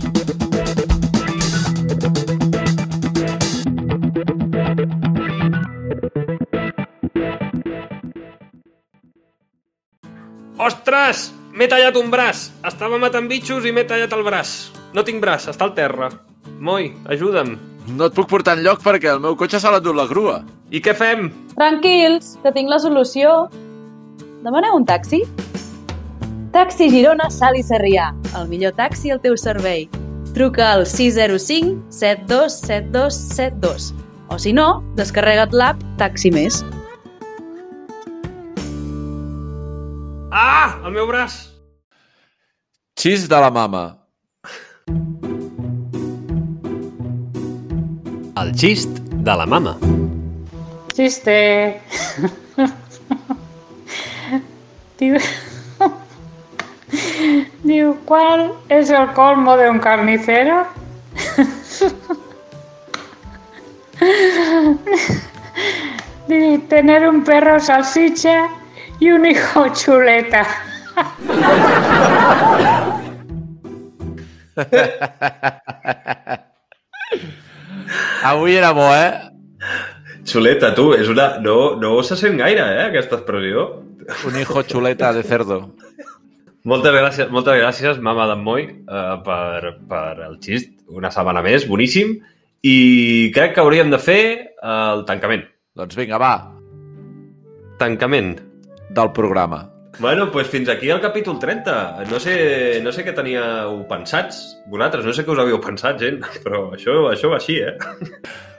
A: Ostres! M'he tallat un braç! Estava matant bitxos i m'he tallat el braç. No tinc braç, està al terra. Moi, ajuda'm.
B: No et puc portar enlloc perquè el meu cotxe se l'ha dut la grua.
A: I què fem?
H: Tranquils, que tinc la solució. Demaneu un taxi? Taxi Girona Sal i Sarrià, el millor taxi al teu servei. Truca al 605 727272 72. O si no, descarrega't l'app Taxi Més.
A: Ah! El meu braç!
B: Xis de la mama.
A: El xist de la mama.
I: Chiste. Diu... Diu, ¿cuál es el colmo de un carnicero? Diu, tener un perro salsicha y un hijo chuleta.
B: Avui era bo, eh?
A: Xuleta, tu, és una... No, no se sent gaire, eh, aquesta expressió.
B: Un hijo chuleta de cerdo.
A: Moltes gràcies, moltes gràcies, mama d'en Moi, eh, per, per el xist. Una setmana més, boníssim. I crec que hauríem de fer el tancament.
B: Doncs vinga, va,
A: Tancament.
B: Del programa.
A: Bueno, doncs pues fins aquí el capítol 30. No sé, no sé què teníeu pensats, vosaltres. No sé què us havíeu pensat, gent, però això, això va així, eh?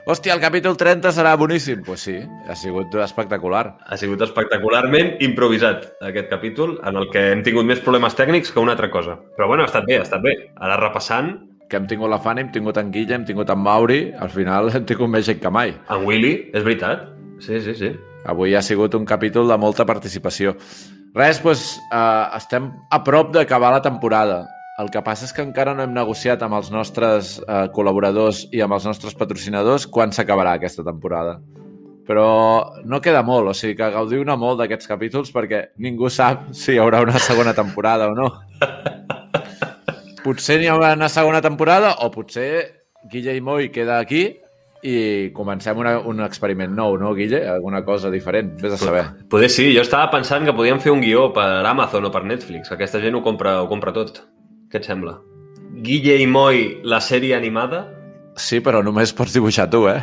B: Hòstia, el capítol 30 serà boníssim. Doncs pues sí, ha sigut espectacular.
A: Ha sigut espectacularment improvisat, aquest capítol, en el que hem tingut més problemes tècnics que una altra cosa. Però bueno, ha estat bé, ha estat bé. Ara repassant,
B: Que hem tingut la Fanny, hem tingut en Guilla, hem tingut en Mauri, al final <laughs> hem tingut més gent que mai.
A: en Willy, és veritat. Sí, sí, sí.
B: Avui ha sigut un capítol de molta participació. Res, doncs, eh, estem a prop d'acabar la temporada. El que passa és que encara no hem negociat amb els nostres eh, col·laboradors i amb els nostres patrocinadors quan s'acabarà aquesta temporada. Però no queda molt, o sigui que gaudiu-ne molt d'aquests capítols perquè ningú sap si hi haurà una segona temporada o no. <laughs> Potser n'hi haurà una segona temporada o potser Guille i Moi queda aquí i comencem una, un experiment nou, no, Guille? Alguna cosa diferent, vés a saber.
A: Poder sí, jo estava pensant que podíem fer un guió per Amazon o per Netflix. Aquesta gent ho compra, ho compra tot. Què et sembla? Guille i Moi, la sèrie animada?
B: Sí, però només pots dibuixar tu, eh?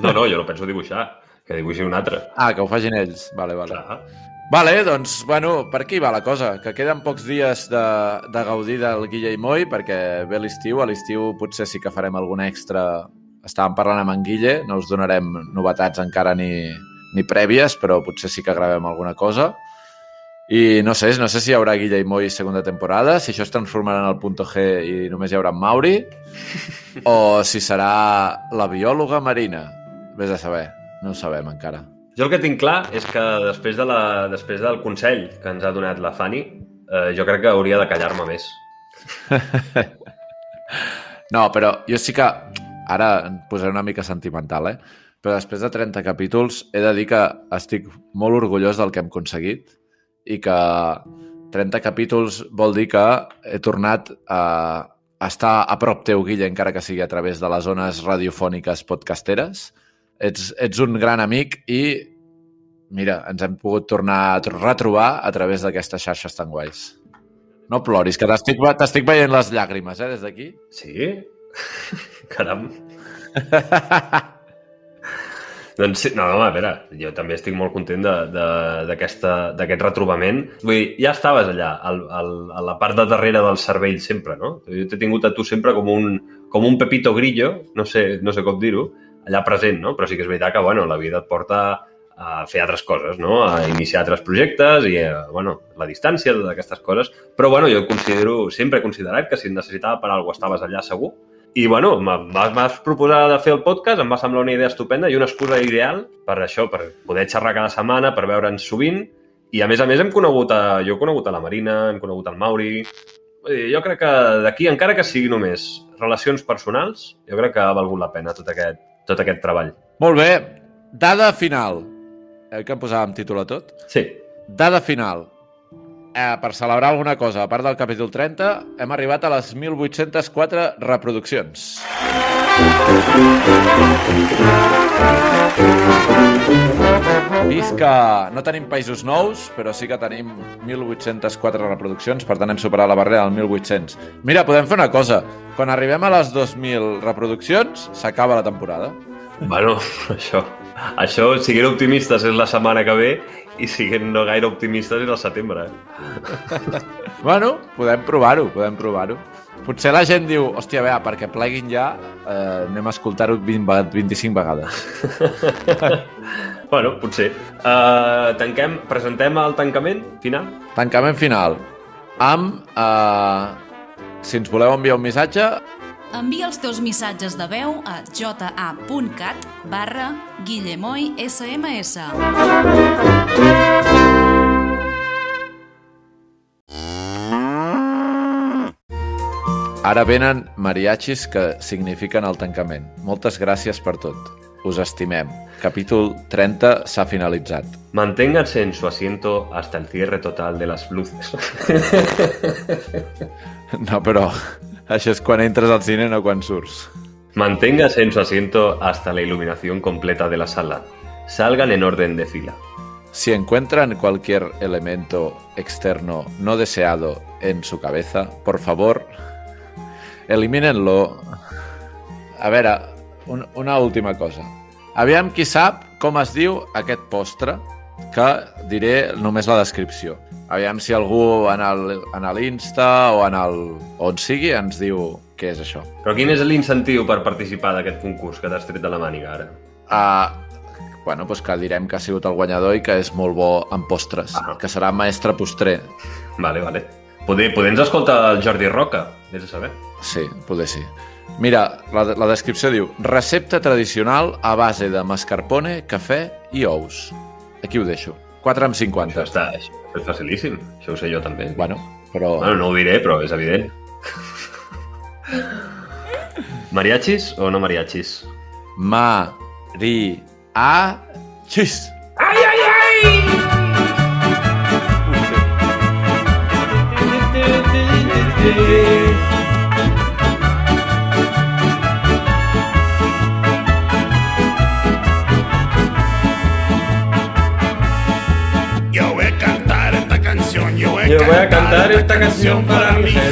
A: No, no, jo no penso dibuixar. Que dibuixi un altre.
B: Ah, que ho facin ells. Vale, vale.
A: Clar.
B: Vale, doncs, bueno, per aquí va la cosa, que queden pocs dies de, de gaudir del Guille i Moi, perquè ve l'estiu, a l'estiu potser sí que farem algun extra. Estàvem parlant amb en Guille, no us donarem novetats encara ni, ni prèvies, però potser sí que gravem alguna cosa. I no sé, no sé si hi haurà Guille i Moi segona temporada, si això es transformarà en el punto G i només hi haurà en Mauri, <laughs> o si serà la biòloga Marina. Vés a saber, no ho sabem encara.
A: Jo el que tinc clar és que després, de la, després del consell que ens ha donat la Fanny, eh, jo crec que hauria de callar-me més. <laughs>
B: No, però jo sí que... Ara em posaré una mica sentimental, eh? Però després de 30 capítols he de dir que estic molt orgullós del que hem aconseguit i que 30 capítols vol dir que he tornat a estar a prop teu, Guille, encara que sigui a través de les zones radiofòniques podcasteres. Ets, ets un gran amic i, mira, ens hem pogut tornar a tr- retrobar a través d'aquestes xarxes tan guais. No ploris, que t'estic veient les llàgrimes, eh, des d'aquí.
A: Sí? Caram. <laughs> doncs sí, no, no, a veure, jo també estic molt content d'aquest retrobament. Vull dir, ja estaves allà, al, al, a la part de darrere del cervell sempre, no? Jo t'he tingut a tu sempre com un, com un pepito grillo, no sé, no sé com dir-ho, allà present, no? Però sí que és veritat que, bueno, la vida et porta a fer altres coses, no? A iniciar altres projectes i, eh, bueno, la distància, totes aquestes coses. Però, bueno, jo considero, sempre he considerat que si necessitava per alguna cosa estaves allà segur. I, bueno, em vas, vas proposar de fer el podcast, em va semblar una idea estupenda i una excusa ideal per això, per poder xerrar cada setmana, per veure'ns sovint. I, a més a més, hem conegut a, jo he conegut a la Marina, hem conegut al Mauri... Jo crec que d'aquí, encara que sigui només relacions personals, jo crec que ha valgut la pena tot aquest, tot aquest treball.
B: Molt bé. Dada final. Eh, que em posàvem títol a tot?
A: Sí.
B: Dada final. Eh, per celebrar alguna cosa, a part del capítol 30, hem arribat a les 1.804 reproduccions. Que no tenim països nous, però sí que tenim 1.804 reproduccions, per tant hem superat la barrera del 1.800. Mira, podem fer una cosa. Quan arribem a les 2.000 reproduccions, s'acaba la temporada.
A: Bueno, <laughs> això, això, siguent optimistes és la setmana que ve i siguent no gaire optimistes és el setembre. eh? <laughs>
B: Bueno, podem provar-ho, podem provar-ho. Potser la gent diu, hòstia, a veure, perquè pleguin ja, eh, anem a escoltar-ho 20, vega- 25 vegades. <laughs>
A: Bueno, potser. Uh, tanquem, presentem el tancament final?
B: Tancament final amb, eh, si ens voleu enviar un missatge,
C: Envia els teus missatges de veu a ja.cat barra Guillemoy SMS.
B: Ara venen mariachis que signifiquen el tancament. Moltes gràcies per tot. Us estimem. Capítol 30 s'ha finalitzat.
A: Manténganse en su asiento hasta el cierre total de las luces.
B: No, però això és quan entres al cine, no quan surts.
A: Manténgase en su asiento hasta la iluminación completa de la sala. Salgan en orden de fila.
B: Si encuentran cualquier elemento externo no deseado en su cabeza, por favor, elimínenlo. A veure, un, una última cosa. Aviam qui sap com es diu aquest postre, que diré només la descripció. Aviam si algú en el- en l'Insta o en el, on sigui ens diu què és això.
A: Però quin és l'incentiu per participar d'aquest concurs que t'has tret de la màniga ara?
B: Uh, bueno, doncs que direm que ha sigut el guanyador i que és molt bo en postres,
A: Ah.
B: que serà mestre postrer.
A: Vale, vale. Poder, poder ens escolta el Jordi Roca, vés a saber.
B: Sí, poder sí. Mira, la, la descripció diu recepta tradicional a base de mascarpone, cafè i ous. Aquí ho deixo. 4 amb 50.
A: Això està, això és facilíssim, això ho sé jo també.
B: Bueno, però...
A: Bueno, no ho diré, però és evident. Mariachis o no mariachis?
B: Ma, ri, a, xis.
J: Yo voy a canción
A: para mí.